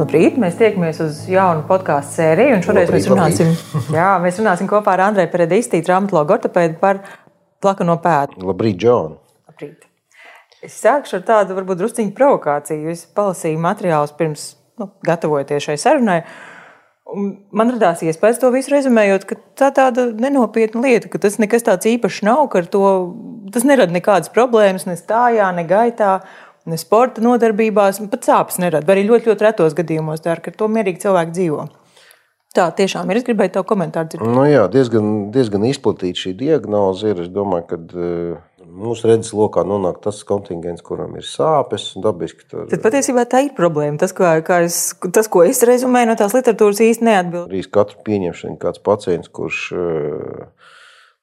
Labrīt, mēs tiekamies uz jaunu podkāstu sēriju. Šoreiz labrīt, mēs, runāsim, jā, mēs runāsim kopā ar Andreju Peredīstī, traumatologu ortopēdu par plakano pēdu. Labrīt, Džon! Labrīt! Es sākšu ar tādu varbūt drusciņu provokāciju. Es palasīju materiālus pirms nu, gatavoties šai sarunai. Man radās iespējas to visu rezumējot, ka tā tāda nenopietna lieta, ka tas nekas tāds īpašs nav, ka to, tas nerada nekādas problēmas ne stājā, ne gaitā ne sporta nodarbībās, pat sāpes nerada. Arī ļoti, ļoti retos gadījumos dara, ka to mierīgi cilvēki dzīvo. Tā tiešām ir. Es gribēju tev komentāru dzirdēt. Nu jā, diezgan, diezgan izplatīta šī diagnoze ir. Es domāju, ka uh, mūsu redzes lokā nonāk tas kontingents, kuram ir sāpes. Dabiski, tur... Tad patiesībā tā ir problēma. Tas, kā, kā es, tas ko es rezumēju no tās literatūras, īsti neatbild. Arī katru pieņemšanu kāds pacients, kurš uh,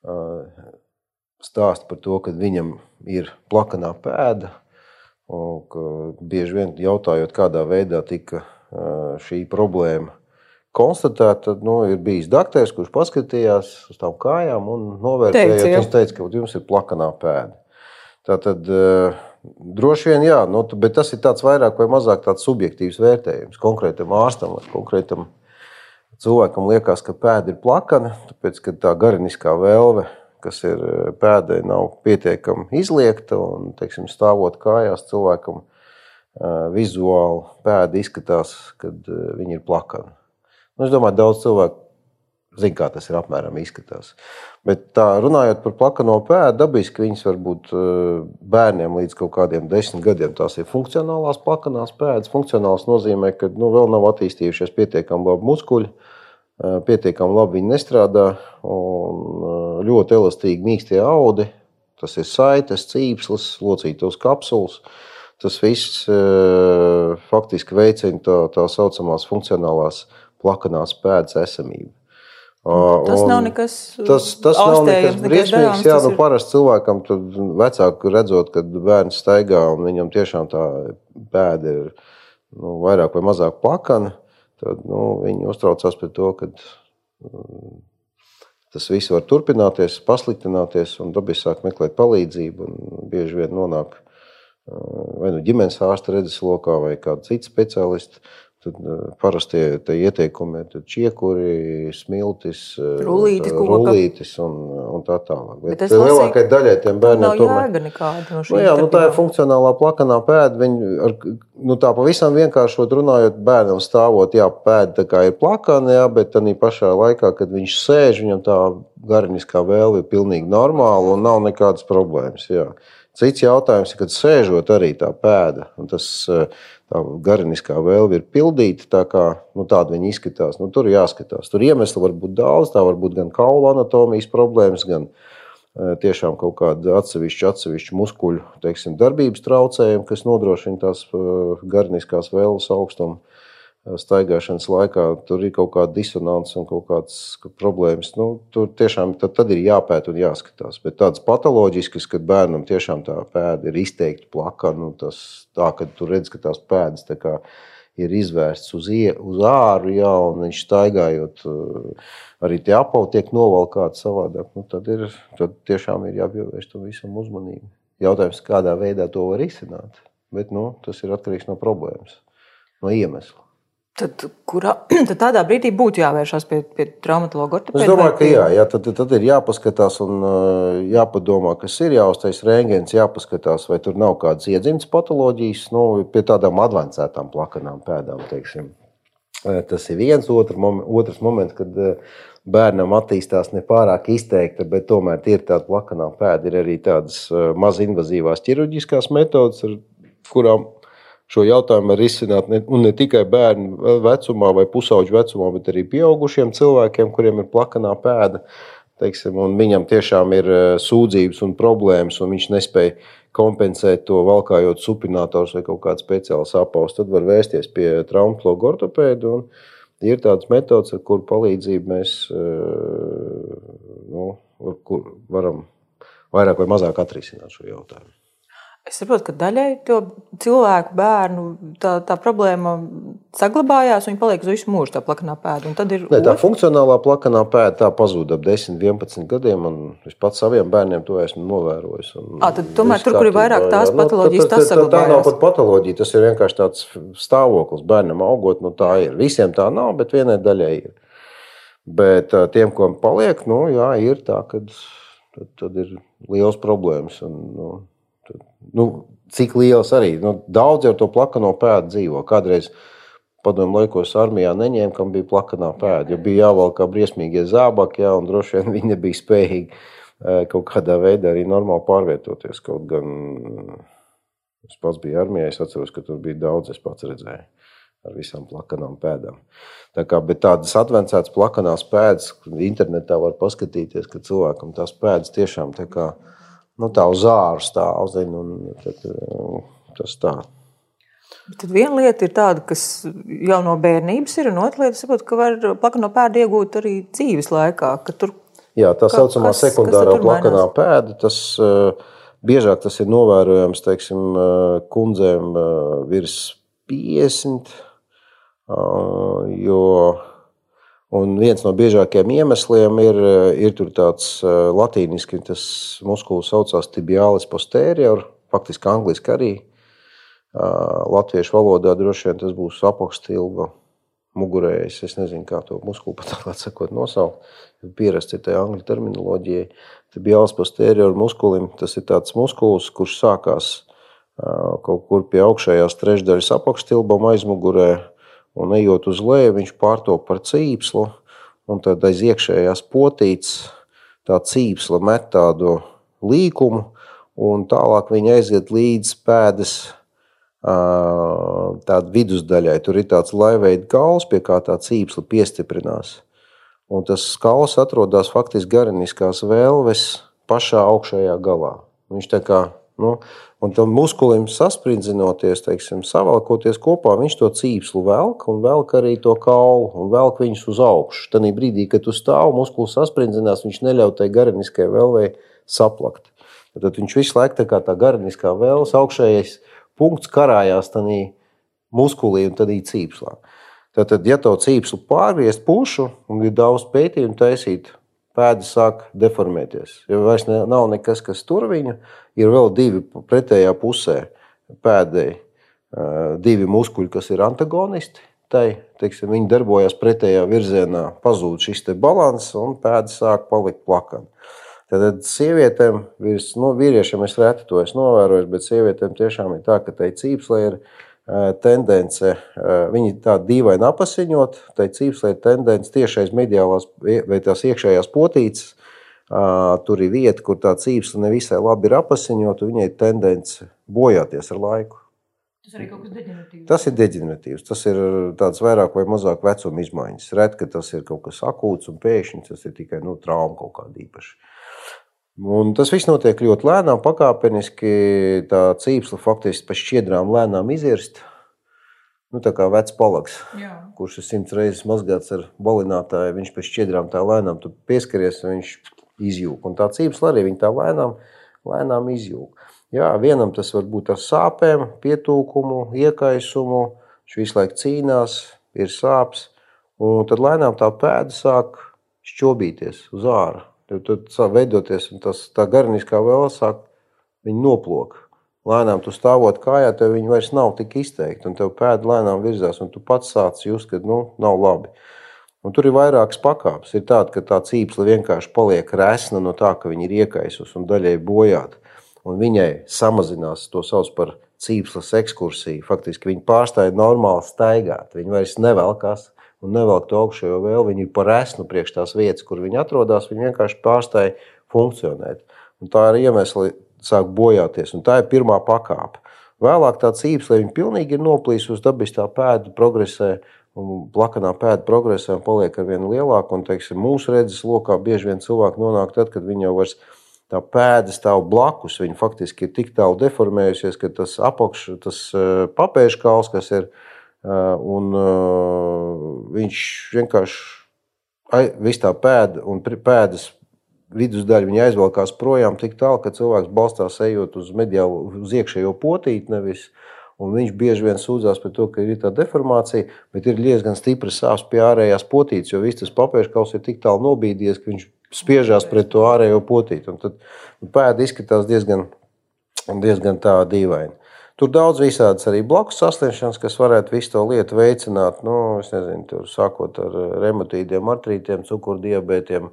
uh, stāsta par to, ka viņam ir plakanā pēda Bieži vien jautājot, kādā veidā tika šī problēma konstatēta, tad nu, ir bijis doktors, kurš paskatījās uz tām kājām un novērtējot, viņš teica, ka jums ir plakanā pēda. Tātad, droši vien, jā, nu, bet tas ir tāds vairāk vai mazāk tāds subjektīvs vērtējums konkrētam ārstam vai konkrētam cilvēkam liekas, ka pēda ir plakana, tāpēc, ka tā gariniskā vēlme kas ir eh, pēdai, nav pietiekami izliekta. Un, teiksim, stāvot kājās, cilvēkam uh, vizuāli pēda izskatās, kad uh, viņi ir plakani. Nu, es domāju, daudz cilvēku zina, kā tas ir apmēram izskatās. Bet tā runājot par plakano pēdu, dabiski viņas var būt bērniem līdz kaut kādiem desmit gadiem. Tās ir funkcionālās plakanās pēdas. Funkcionāls nozīmē, ka nu, vēl nav attīstījušies pietiekami labi muskuļi pietiekami labi viņi nestrādā. Ļoti elastīgi mīkstie audi, tas ir saites, cīpslis, locītos kapsulas. Tas viss faktiski veicina tā, tā saucamās funkcionālās plakanās pēdas esamību. Tas un nav nekas tas, tas nav nekas briesmīgs. Jā, nu, parasti cilvēkam vecāki redzot, kad bērns staigā un viņam tiešām tā pēda ir nu, vairāk vai mazāk plakana tad nu, viņi uztraucās par to, ka um, tas viss var turpināties, pasliktināties, un dabiski sāk meklēt palīdzību. Bieži vien nonāk uh, vai nu ģimenes ārsta redzeslokā, vai kāda cita speciālista. Tad uh, parasti tie ieteikumi ir čiekuri, smiltis, uh, rullītis, rullītis un, un tā tālāk. Bet, Bet lielākajai daļai tiem bērniem tomēr no nu, jā, nu, tā ir funkcionālā plakanā pēda. Viņi ar, nu, tā pavisam vienkāršot runājot, bērnam stāvot, jā, pēda ir plakana, jā, bet tā pašā laikā, kad viņš sēž, viņam tā gariniskā vēlme ir pilnīgi normāla un nav nekādas problēmas. Jā. Cits jautājums ir, kad sēžot arī tā pēda. Tas, tā gariniskā vēlme ir pildīta, tā kā nu, tāda viņa izskatās. Nu, tur jāskatās. Tur iemesli var būt daudz. Tā var būt gan kaula anatomijas problēmas, gan e, tiešām kaut kāda atsevišķa, atsevišķa muskuļu teiksim, darbības traucējumi, kas nodrošina tās e, gariniskās vēlmes augstumu staigāšanas laikā tur ir kaut kāda disonance un kaut kādas problēmas. Nu, tur tiešām tad, tad ir jāpēta un jāskatās. Bet tādas patoloģiskas, kad bērnam tiešām tā pēda ir izteikti plaka, nu, tas tā, ka tu redz, ka tās pēdas tā kā, ir izvērstas uz, ie, uz āru, jā, un viņš staigājot, arī tie apavi tiek novalkāti savādāk. Nu, tad, ir, tad tiešām ir jāpievērš tam visam uzmanību. Jautājums, kādā veidā to var izsināt, bet nu, tas ir atkarīgs no problēmas, no iemesla. Tad, kurā, tad tādā brīdī būtu jāvēršas pie, pie traumatologa. Es domāju, ka jā, jā tad, tad ir jāpaskatās un jāpadomā, kas ir jāuztais rēngens, jāpaskatās, vai tur nav kādas iedzimtas patoloģijas, nu, pie tādām advancētām plakanām pēdām. Teiksim. Tas ir viens otrs moment, otrs moments, kad bērnam attīstās nepārāk izteikta, bet tomēr ir tāda plakanā pēda. Ir arī tādas mazinvazīvās ķirurģiskās metodas, ar kurām šo jautājumu var risināt ne, ne tikai bērnu vecumā vai pusauģu vecumā, bet arī pieaugušiem cilvēkiem, kuriem ir plakanā pēda. Teiksim, viņam tiešām ir e, sūdzības un problēmas, un viņš nespēja kompensēt to, valkājot supinātors vai kaut kādu speciālu sapaus. Tad var vērsties pie traumatologa ortopēda. Ir tādas metodas, ar kuru palīdzību mēs e, nu, varam vairāk vai mazāk atrisināt šo jautājumu. Es saprotu, ka daļai to cilvēku, bērnu tā, tā problēma saglabājās, un viņi paliek uz visu mūžu tā plakanā pēda. Ne, tā funkcionālā plakanā pēda tā pazuda ap 10, 11 gadiem, un es pats saviem bērniem to esmu novērojis. À, tad, tomēr tur, kur ir vairāk tās jā, patoloģijas, nu, tas saglabājās. Tā nav pat patoloģija, tas ir vienkārši tāds stāvoklis bērnam augot, nu tā ir. Visiem tā nav, bet vienai daļai ir. Bet tiem, ko paliek, nu jā, ir tā, ka tad, tad ir liels problēmas. Un, nu, nu, cik liels arī. Nu, daudz ar to plakano pēdu dzīvo. Kādreiz padomju laikos armijā neņēma, kam bija plakanā pēda. Jo bija jāvelk kā briesmīgie zābaki, jā, un droši vien viņi nebija spējīgi e, kaut kādā veidā arī normāli pārvietoties. Kaut gan es pats biju armijā, es atceros, ka tur bija daudz, es pats redzēju. Ar visām plakanām pēdām. Tā kā, bet tādas advancētas plakanās pēdas, internetā var paskatīties, ka cilvēkam tās pēdas tiešām tā kā uh, nu, tā uz āru stāv. Zin, tad, uh, tas tā. Bet tad viena lieta ir tāda, kas jau no bērnības ir, un otra lieta, saprot, ka var plakano pēdu iegūt arī dzīves laikā. Tur, Jā, tā saucamā kas, sekundārā kas plakanā pēda, tas uh, biežāk tas ir novērojams teiksim, uh, kundzēm virs 50, jo Un viens no biežākajiem iemesliem ir, ir tāds latīniski, tas muskulis saucās tibiālis posterior, faktiski angliski arī. Latviešu valodā droši vien tas būs apakšstilba mugurējais. Es nezinu, kā to muskuli pat tā sakot nosaukt. Pierasts ir tajā angļu terminoloģijai. Tibiālis posterior muskulim tas ir tāds muskulis, kurš sākās kaut kur pie augšējās trešdaļas apakšstilbam aizmugurē un ejot uz leju, viņš pārtop par cīpslu, un tad aiz iekšējās potītes tā cīpsla met tādu līkumu, un tālāk viņa aiziet līdz pēdas tāda vidusdaļai. Tur ir tāds laiveida gals, pie kā tā cīpsla piestiprinās. Un tas skals atrodas faktiski gariniskās vēlves pašā augšējā galā. Viņš tā kā Nu, un tam muskulim sasprindzinoties, teiksim, savalkoties kopā, viņš to cīpslu velk un velk arī to kaulu un velk viņus uz augšu. Tad brīdī, kad tu stāv, muskulis saspringzinās, viņš neļauj tai gariniskajai vēlvei saplakt. Tad viņš visu laiku tā kā tā gariniskā vēlves augšējais punkts karājās tādā muskulī un tādā cīpslā. Tātad, ja to cīpslu pārgriezt pušu un ir daudz pētījumu taisīt, pēdas sāk deformēties. Jo vairs ne, nav nekas, kas tur viņu. Ir vēl divi pretējā pusē pēdēji, divi muskuļi, kas ir antagonisti. Tai, teiksim, viņi darbojas pretējā virzienā, pazūd šis līdzsvars, un pēdas sāk palikt plakani. Tad sievietēm, virs, nu, vīriešiem es reti to esmu novērojis, bet sievietēm tiešām ir tā, ka tai cīpslē ir tendence, viņi tā dīvaini apasiņot, tai cīpslē ir tendence tiešais mediālās vai tās iekšējās potītes. Tur ir vieta, kur tā cīpsla nevisai labi ir apasiņot, un viņai ir tendence bojāties ar laiku. Tas arī kaut kas deģeneratīvs. Tas ir deģeneratīvs. Tas ir tāds vairāk vai mazāk vecuma izmaiņas. Ret, ka tas ir kaut kas akūts un pēkšņi tas ir tikai nu, trauma kaut kāda īpaša. Un tas viss notiek ļoti lēnām, pakāpeniski. Tā cīpsla faktiski pa šķiedrām lēnām izirst. Nu, tā kā vecs palaks, Jā. kurš ir simts reizes mazgāts ar balinātāju, viņš pēc šķiedrām tā lēnām pieskaries un viņš izjūg. Un tā cīpsla arī tā lēnām, lēnām izjūg. Jā, vienam tas var būt ar sāpēm, pietūkumu, iekaisumu. Viņš visu laiku cīnās, ir sāpes. Un tad lēnām tā pēda sāk šķobīties uz ārā. Tad, tad sāk veidoties tas, tā garniskā vēl sāk noplūkt. Lēnām tu stāvot kājā, tev viņi vairs nav tik izteikti, un tev pēda lēnām virzās, un tu pats sāc just, ka nu, nav labi. Un tur ir vairākas pakāpes. Ir tāda, ka tā cīpsla vienkārši paliek resna no tā, ka viņa ir iekaisusi un daļai bojāta. Un viņai samazinās to sauc par cīpslas ekskursiju. Faktiski viņa pārstāja normāli staigāt. Viņa vairs nevelkās un nevelk to augšējo vēl. Viņi ir par esmu priekš tās vietas, kur viņi atrodas. Viņi vienkārši pārstāja funkcionēt. Un tā ir iemesli sāk bojāties. Un tā ir pirmā pakāpe. Vēlāk tā cīpsle viņa pilnīgi ir noplīsusi, dabiskā pēda progresē. Un plakanā pēda progresē un paliek ar vien lielāku. Un, teiksim, mūsu redzes lokā bieži vien cilvēki nonāk tad, kad viņi jau vairs tā pēda stāv blakus. Viņa faktiski ir tik tālu deformējusies, ka tas apakš, tas eh, papēžkāls, kas ir ielikās, Un viņš vienkārši viss tā pēda un pēdas vidusdaļa viņa aizvelkās projām tik tālu, ka cilvēks balstās ejot uz mediālu, uz iekšējo potīti nevis. Un viņš bieži vien sūdzās par to, ka ir tā deformācija, bet ir diezgan stipri sāpes pie ārējās potītes, jo viss tas papēžkaus ir tik tālu nobīdies, ka viņš spiežās pret to ārējo potīti. Un tad pēda izskatās diezgan, diezgan tā dīvaini. Tur daudz visādas arī blakus saslimšanas, kas varētu visu to lietu veicināt. Nu, es nezinu, tur sākot ar reumatīdiem, artrītiem, cukurdiabētiem.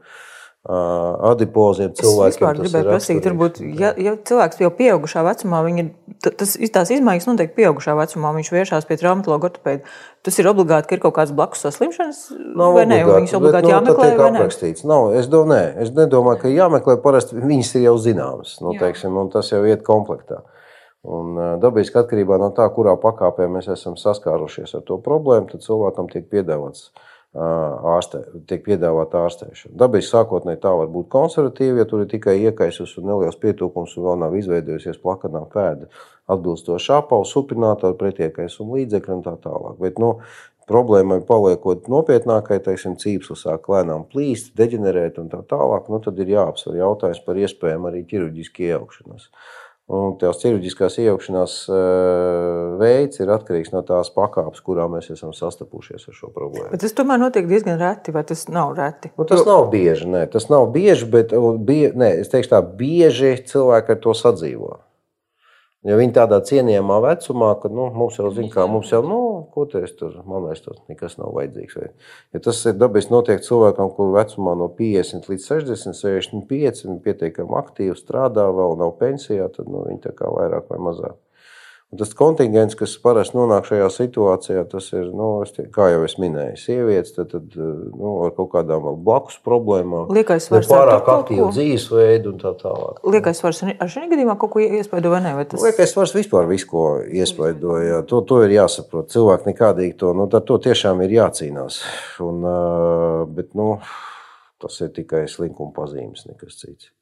Adipoziem cilvēkiem. Es gribēju prasīt, varbūt, ja, ja cilvēks jau pieaugušā vecumā, viņa, tas, tās izmaiņas noteikti pieaugušā vecumā, viņš vēršās pie traumatologa ortopēda. Tas ir obligāti, ka ir kaut kādas blakus saslimšanas, Nav vai ne? Viņas obligāti bet, nu, jāmeklē, ne? aprakstīts. Nav, es, domāju, nē, es nedomāju, ka jāmeklē. Parasti viņas ir jau zināmas, nu, teiksim, un tas jau iet komplektā. Un, dabiski atkarībā no tā, kurā pakāpē mēs esam saskārušies ar to problēmu, tad cilvēkam tiek piedāvāts ārstē, tiek piedāvāta ārstēšana. Dabiski sākotnēji tā var būt konservatīva, ja tur ir tikai iekaisus un neliels pietūkums un vēl nav izveidojusies plakanā pēda atbilstoši apavu, supinātoru, pretiekaisumu līdzekļu un tā tālāk. Bet, nu, problēmai paliekot nopietnākai, teiksim, cīpsla sāk lēnām plīst, deģenerēt un tā tālāk, nu, tad ir jāapsver jautājums par iespējām arī ķirurģiski iejaukšanos. Un tās ķirurģiskās iejaukšanās veids ir atkarīgs no tās pakāpes, kurā mēs esam sastapušies ar šo problēmu. Bet tas tomēr notiek diezgan reti, vai tas nav reti? Nu, tas nav bieži, nē, tas nav bieži, bet bie, nē, es teikšu tā, bieži cilvēki ar to sadzīvo. Ja viņi tādā cienījamā vecumā, ka nu, mums jau zina, kā mums jau, nu, ko es tur, man vairs tas nekas nav vajadzīgs. Vai. Ja tas ir dabiski notiek cilvēkam, kur vecumā no 50 līdz 60, 65, viņi pietiekami aktīvi strādā, vēl nav pensijā, tad nu, viņi tā kā vairāk vai mazāk. Tas kontingents, kas parasti nonāk šajā situācijā, tas ir, nu, te, kā jau es minēju, sievietes tad, tad, nu, ar kaut kādām blakus problēmām. Liekais svars pārāk aktīvu dzīvesveidu un tā tālāk. Liekais svars ar šī gadījumā kaut ko iespaido vai ne? Vai tas... Liekais svars vispār visu, ko iespaidoja. To, to ir jāsaprot. Cilvēki nekādīgi to, nu, to tiešām ir jācīnās. Un, bet, nu, tas ir tikai slinkuma pazīmes, nekas cits.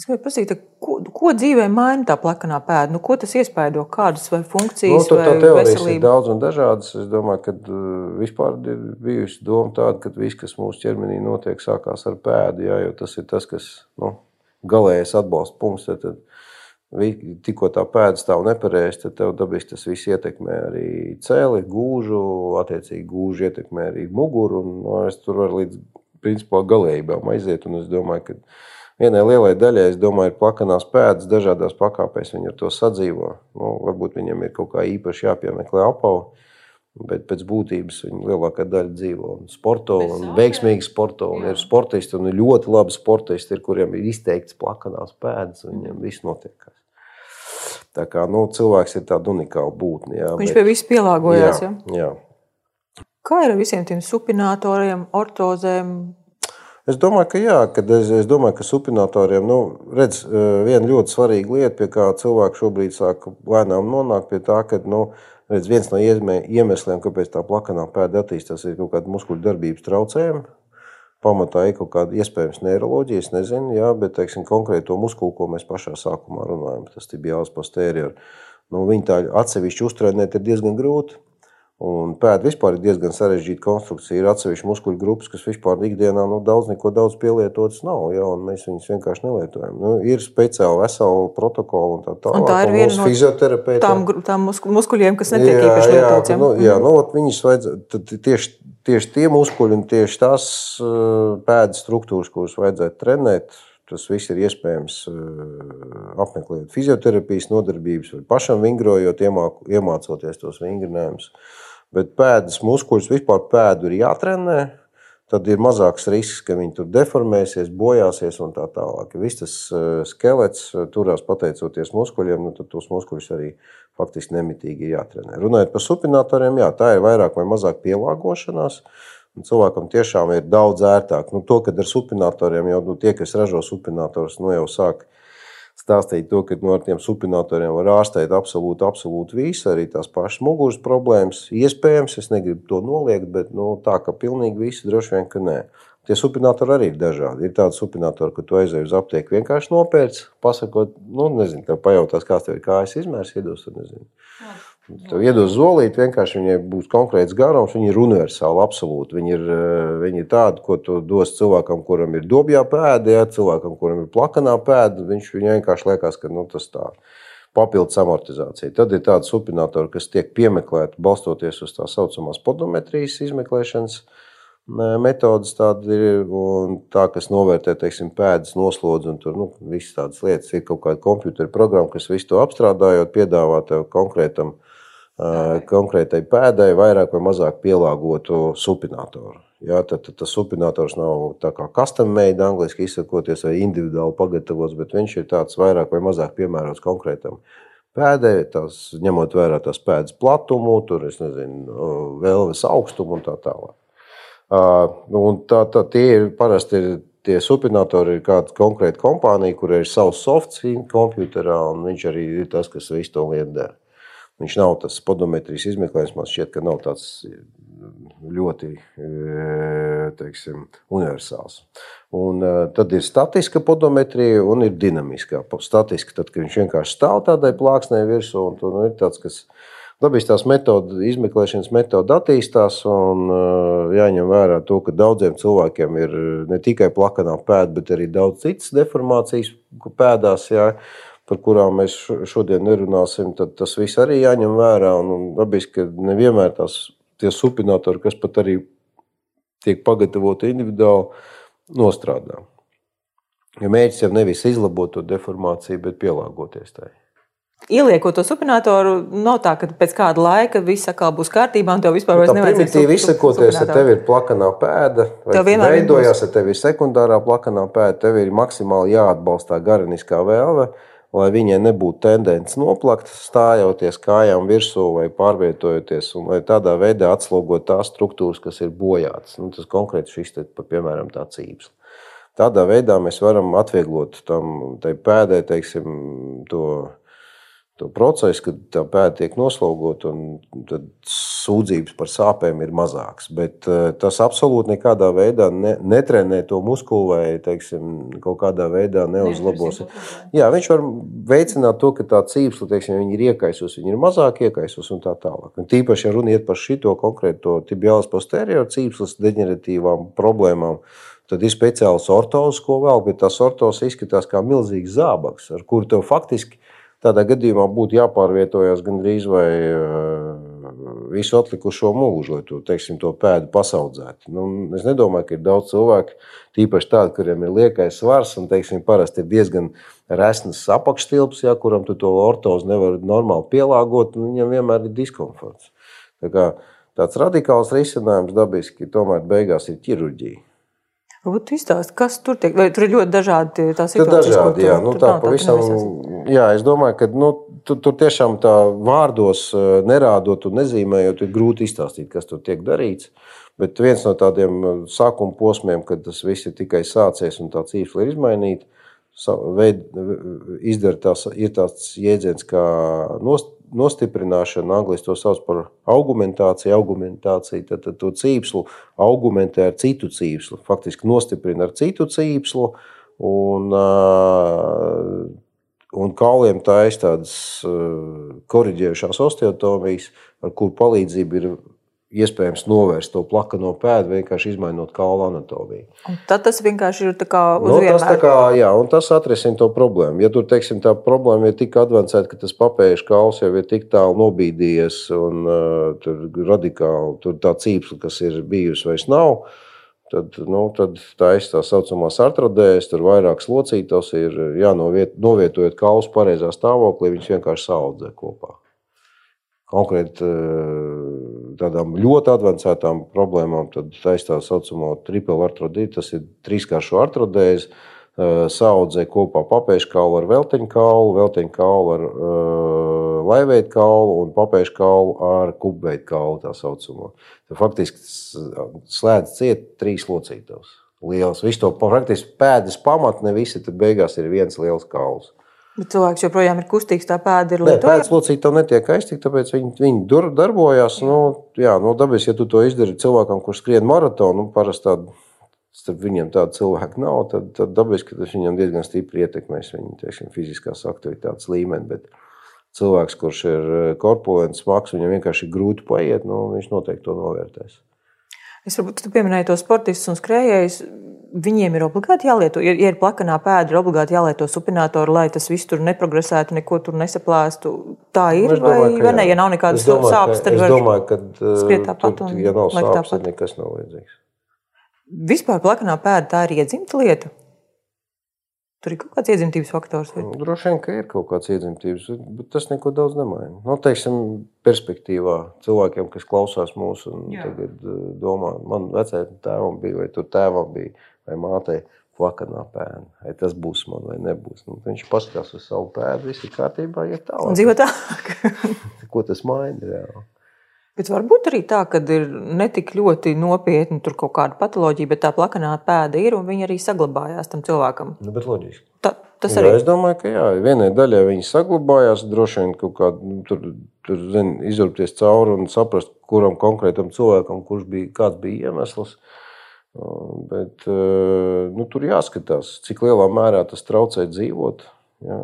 Es gribēju prasīt, ko, ko dzīvē maina tā plakanā pēda? Nu, ko tas iespaido? Kādas vai funkcijas? Nu, tā teorijas ir daudz un dažādas. Es domāju, ka vispār ir bijusi doma tāda, ka viss, kas mūsu ķermenī notiek, sākās ar pēdu, jā, jo tas ir tas, kas nu, galējais atbalsta punkts. Tad, tad, Tikko tā pēda stāv nepareizi, tad tev dabiski tas viss ietekmē arī cēli, gūžu, attiecīgi gūžu ietekmē arī muguru. Un, no, nu, es tur varu līdz principā galējībām aiziet. Un es domāju, ka Vienai lielai daļai, es domāju, ir plakanās pēdas, dažādās pakāpēs viņi ar to sadzīvo. Nu, varbūt viņam ir kaut kā īpaši jāpiemeklē apavu, bet pēc būtības viņa lielākā daļa dzīvo un sporto, un veiksmīgi sporto, un ir sportisti, un ir ļoti labi sportisti, ir, kuriem ir izteikts plakanās pēdas, un viņiem viss notiekās. Tā kā nu, cilvēks ir tāds unikāls būtne. Jā, Viņš bet, pie viss pielāgojās. Jā, jā. Kā ir ar visiem tiem supinatoriem, ortozēm, Es domāju, ka jā, kad es, es domāju, ka supinatoriem, nu, redz, e, viena ļoti svarīga lieta, pie kā cilvēki šobrīd sāk lēnām nonākt pie tā, ka, nu, redz, viens no iemesliem, kāpēc tā plakanā pēda attīstās, ir kaut kāda muskuļu darbības traucējumi. Pamatā ir kaut kāda iespējams neiroloģija, es nezinu, jā, bet, teiksim, konkrēti to muskuli, ko mēs pašā sākumā runājam, tas bija jāuz posterior. Nu, viņi tā atsevišķi uztrenēt ir diezgan grūti. Un pēda vispār ir diezgan sarežģīta konstrukcija. Ir atsevišķi muskuļu grupas, kas vispār ikdienā nu, daudz neko daudz pielietotas nav. Ja, mēs viņus vienkārši nelietojam. Nu, ir speciāli vesela protokola un tā tālāk. Un tā ir viena no fizioterapeitiem. Tām, tām muskuļiem, kas netiek jā, īpaši lietots. Jā, nu, jā nu, viņus vajadzētu tieši, tieši tie muskuļi un tieši tās uh, pēdas struktūras, kuras vajadzētu trenēt. Tas viss ir iespējams uh, apmeklējot fizioterapijas nodarbības, vai pašam vingrojot, iemācoties tos vingrinājumus. Bet pēdas muskuļus vispār pēdu ir jātrenē. Tad ir mazāks risks, ka viņi tur deformēsies, bojāsies un tā tālāk. Viss tas eh, skelets eh, turās pateicoties muskuļiem, nu, tad tos muskuļus arī faktiski nemitīgi ir jātrenē. Runājot par supinatoriem, jā, tā ir vairāk vai mazāk pielāgošanās. Un cilvēkam tiešām ir daudz ērtāk. Nu, to, kad ar supinatoriem jau nu, tie, kas ražo supinatorus, nu, jau sāk stāstīja to, ka no tiem supinatoriem var ārstēt absolūti, absolūti visu, arī tās pašas muguras problēmas. Iespējams, es negribu to noliegt, bet nu, tā ka pilnīgi visu droši vien, ka nē. Tie supinatori arī ir dažādi. Ir tādi supinatori, ka tu aizej uz aptieku vienkārši nopērts, pasakot, nu, nezinu, pajautās, kāds tev ir kājas izmērs, iedos, nezinu. Tev iedos zolīti, vienkārši viņai būs konkrēts garums, viņi ir universāli, absolūti. Viņi ir, eh, viņi ir tādi, ko tu dos cilvēkam, kuram ir dobjā pēda, ja cilvēkam, kuram ir plakanā pēda. Viņš vienkārši liekas, ka nu, tas tā papildus amortizācija. Tad ir tādi supinātori, kas tiek piemeklēti balstoties uz tā saucamās podometrijas izmeklēšanas metodas, tāda ir tā, kas novērtē teiksim, pēdas noslodzi un tur nu, visas tādas lietas. Ir kaut kāda kompjutera programma, kas visu to apstrādājot, piedāvā tev konkrētam uh, konkrētai pēdai vairāk vai mazāk pielāgotu supinātoru. Jā, tad, tad tas supinators nav tā kā custom made, angļuiski izsakoties, vai individuāli pagatavots, bet viņš ir tāds vairāk vai mazāk piemērots konkrētam pēdai, tās, ņemot vērā tās pēdas platumu, tur, nezinu, vēlmes augstumu un tā tālāk. Un tā, tā, tie ir parasti ir, tie supinatori ir kāda konkrēta kompānija, kurai ir savs softs computerā, un viņš arī ir tas, kas visu to lietu dara. Viņš nav tas podometrijas izmeklējums, man šķiet, ka nav tāds ļoti teiksim, universāls. Un, tad ir statiska podometrija un ir dinamiskā. Statiska, tad, kad viņš vienkārši stāv tādai plāksnē virsū, un tur nu, ir tāds, kas dabiski tās metodas, izmeklēšanas metodas attīstās. Un, jāņem vērā to, ka daudziem cilvēkiem ir ne tikai plakanā pēda, bet arī daudz citas deformācijas pēdās. Jā par kurām mēs šodien nerunāsim, tad tas viss arī jāņem vērā. Un, un dabiski, ka nevienmēr tās tie supinātori, kas pat arī tiek pagatavoti individuāli, nostrādā. Jo mērķis jau nevis izlabot to deformāciju, bet pielāgoties tai. Ieliekot to supinātoru, nav tā, ka pēc kāda laika viss atkal būs kārtībā un tev vispār vairs nevajadzēs. Primitīvi izsakoties, ja tev ir plakanā pēda, vai veidojās, ja tev ir sekundārā plakanā pēda, tev ir maksimāli jāatbalstā garaniskā vēlme lai viņai nebūtu tendence noplakt, stājoties kājām virsū vai pārvietojoties, un lai tādā veidā atslogot tās struktūras, kas ir bojātas. Nu, tas konkrēti šis, te, piemēram, tā cīpsla. Tādā veidā mēs varam atvieglot tam pēdē, teiksim, to to procesu, kad tā pēda tiek noslogota, un tad sūdzības par sāpēm ir mazākas. Bet eh, tas absolūti nekādā veidā ne, netrenē to muskuli vai teiksim, kaut kādā veidā neuzlabos. Jā, viņš var veicināt to, ka tā cīpsla teiksim, ir iekaisus, viņa ir mazāk iekaisus un tā tālāk. Un tīpaši, ja runa iet par šito konkrēto tibiālas posterior cīpslas deģeneratīvām problēmām, tad ir speciāls ortozs, ko vēl, bet tas ortozs izskatās kā milzīgs zābaks, ar kuru tev faktiski Tādā gadījumā būtu jāpārvietojas gandrīz vai eh, visu atlikušo mūžu, lai to, teiksim, to pēdu pasaudzētu. Nu, es nedomāju, ka ir daudz cilvēku, tīpaši tādi, kuriem ir liekais svars un teiksim, parasti ir diezgan resns apakšstilps, ja, kuram tu to ortozi nevar normāli pielāgot, un viņam vienmēr ir diskomforts. Tā kā, tāds radikāls risinājums dabiski tomēr beigās ir ķirurģija. Varbūt izstāst, kas tur tiek, vai tur ir ļoti dažādi tās situācijas? Dažādi, jā, nu, tā pavisam, jā, es domāju, ka nu, tur, tur tiešām tā vārdos eh, nerādot un nezīmējot, ir grūti izstāstīt, kas tur tiek darīts. Bet viens no tādiem eh, sākuma posmiem, kad tas viss ir tikai sācies un tā cīņa ir izmainīta, veid, izdara tās, ir tāds jēdziens kā nost, nostiprināšana, angļuiski to sauc par augmentāciju. augmentāciju tad, tad to cīpslu augmentē ar citu cīpslu, faktiski nostiprina ar citu cīpslu. Un, un kauliem ir tādas korģējušās osteotomijas, ar kuru palīdzību ir iespējams novērst to plakano pēdu, vienkārši izmainot kaula anatomiju. Un tad tas vienkārši ir no, nu, tas kā, jā, un tas atrisina to problēmu. Ja tur, teiksim, tā problēma ir tik advancēta, ka tas papēžu kauls jau ir tik tālu nobīdījies un uh, tur radikāli tur tā cīpsla, kas ir bijusi, vairs nav. Tad, nu, tad tā ir tā saucamā artrodēs, tur vairāk slocītos ir jānovietojot kaulus pareizā stāvoklī, viņš vienkārši saudzē kopā konkrēti eh, tādām ļoti avansētām problēmām, tad taisa tā saucamo triple artrodītu, tas ir trīskāršo artrodēzi, eh, saudzē kopā papēžu kaulu ar velteņu kaulu, velteņu kaulu ar uh, laiveidu kaulu un papēžu kaulu ar kubveidu kaulu, tā saucamo. Tad faktiski slēdz ciet trīs locītavas. Liels. Visu to praktiski pēdas pamatne, visi tad beigās ir viens liels kauls. Bet cilvēks joprojām ir kustīgs, tā pēda ir lieta. Pēdas locīta netiek aiztikta, tāpēc viņi, viņi darbojās. Nu, jā, nu, dabiski, ja tu to izdari cilvēkam, kurš skrien maratonu, nu, parasti tādu, starp viņiem tādu cilvēku nav, tad, tad dabiski tas viņam diezgan stipri ietekmēs viņa teiksim, fiziskās aktivitātes līmeni. Bet cilvēks, kurš ir korpulents, smags, viņam vienkārši ir grūti paiet, nu, viņš noteikti to novērtēs. Es varbūt pieminēju to sportistus un skrejējus. Viņiem ir obligāti jālieto, ja ir plakanā pēda, ir obligāti jālieto supinātoru, lai tas viss tur neprogresētu, neko tur nesaplēstu. Tā ir. Nu, domāju, vai, vai ne, ja nav nekādas sāpes, tad es domāju, ka skriet tāpat. Un, ja nav sāpes, tad nekas nav vajadzīgs. Vispār plakanā pēda tā ir iedzimta lieta. Tur ir kaut kāds iedzimtības faktors. Vai? Nu, droši vien, ka ir kaut kāds iedzimtības, bet tas neko daudz nemaina. Nu, teiksim, perspektīvā cilvēkiem, kas klausās mūsu un Jā. tagad eh, domā, man vecajam tēvam bija, vai tur tēvam bija, vai mātei plakanā pēna. Vai tas būs man vai nebūs. Nu, viņš paskatās uz savu pēdu, viss ir kārtībā, ja tālāk. Un dzīvo tālāk. Ko tas maina reāli? Bet varbūt arī tā, ka ir ne tik ļoti nopietni tur kaut kāda patoloģija, bet tā plakanā pēda ir un viņa arī saglabājās tam cilvēkam. Nu, bet loģiski. Tā, tas arī. Jā, es domāju, ka jā, vienai daļai viņa saglabājās. Droši vien kaut kā nu, tur, tur zin, izurpties cauri un saprast, kuram konkrētam cilvēkam, kurš bija, kāds bija iemesls. Bet nu, tur jāskatās, cik lielā mērā tas traucē dzīvot. Jā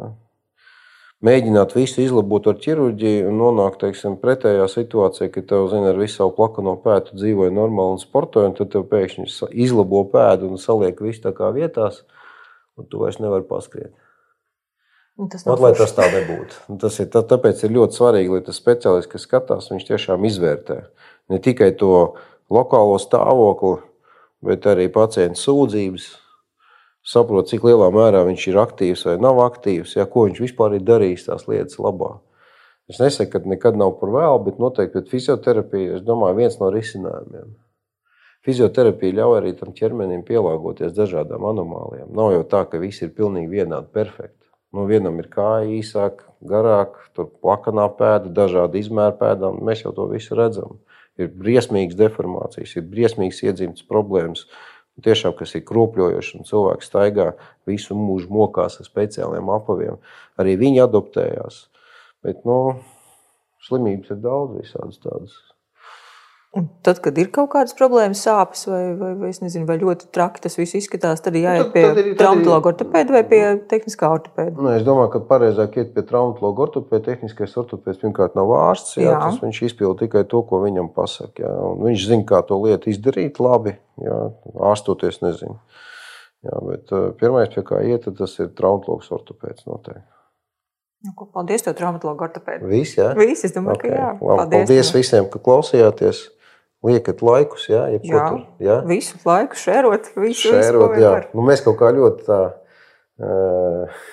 mēģināt visu izlabot ar ķirurģiju un nonākt teiksim, pretējā situācijā, ka tev zina, ar visu savu plakano pētu dzīvoja normāli un sportoja, un tad tev pēkšņi izlabo pēdu un saliek visu tā kā vietās, un tu vairs nevari paskriet. Tas Ot, lai tas tā nebūtu. Tas ir, tā, tāpēc ir ļoti svarīgi, lai tas speciālists, kas skatās, viņš tiešām izvērtē ne tikai to lokālo stāvokli, bet arī pacientu sūdzības, saprot, cik lielā mērā viņš ir aktīvs vai nav aktīvs, ja, ko viņš vispār ir darījis tās lietas labā. Es nesaku, ka nekad nav par vēlu, bet noteikti fizioterapija ir viens no risinājumiem. Fizioterapija ļauj arī tam ķermenim pielāgoties dažādām anomālijām. Nav jau tā, ka viss ir pilnīgi vienādi perfekti. Nu, vienam ir kāja īsāka, garāka, tur plakanā pēda, dažādi izmēri pēdām. Mēs jau to visu redzam. Ir briesmīgas deformācijas, ir briesmīgas iedzimtas problēmas tiešām kas ir kropļojoši, un cilvēks staigā visu mūžu mokās ar speciāliem apaviem. Arī viņi adoptējās. Bet nu, slimības ir daudz visādas tādas. Un tad, kad ir kaut kādas problēmas, sāpes vai, vai, vai, nezinu, vai ļoti traki tas viss izskatās, tad ir jāiet nu, pie traumatologa ortopēda vai pie tehniskā ortopēda. Nu, es domāju, ka pareizāk iet pie traumatologa ortopēda. Tehniskais ortopēds pirmkārt nav ārsts. Jā, jā. Tas viņš izpilda tikai to, ko viņam pasaka. Jā, viņš zina, kā to lietu izdarīt labi. Jā, ārstoties nezinu. Jā, bet uh, pirmais, pie kā iet, tas ir traumatologs ortopēds noteikti. Nu, ko, paldies, tev, traumatologa ortopēda. Visi, jā? Visi, es domāju, okay. ka jā. Paldies, paldies visiem, ka klausījāties liekat laikus, jā, ja jā, tur, jā? visu laiku šērot, visu, šērot visu, jā. Nu, mēs kaut kā ļoti tā, uh,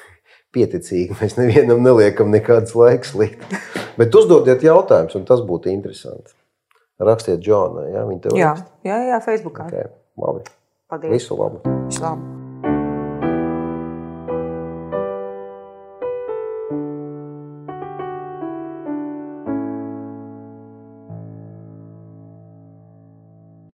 pieticīgi, mēs nevienam neliekam nekādas laiks likt. Bet uzdodiet jautājumus, un tas būtu interesanti. Rakstiet Džonai, jā, viņa tev jā, rakst. jā, jā, Facebookā. Okay, labi. Paldies. Visu labu. Visu labu.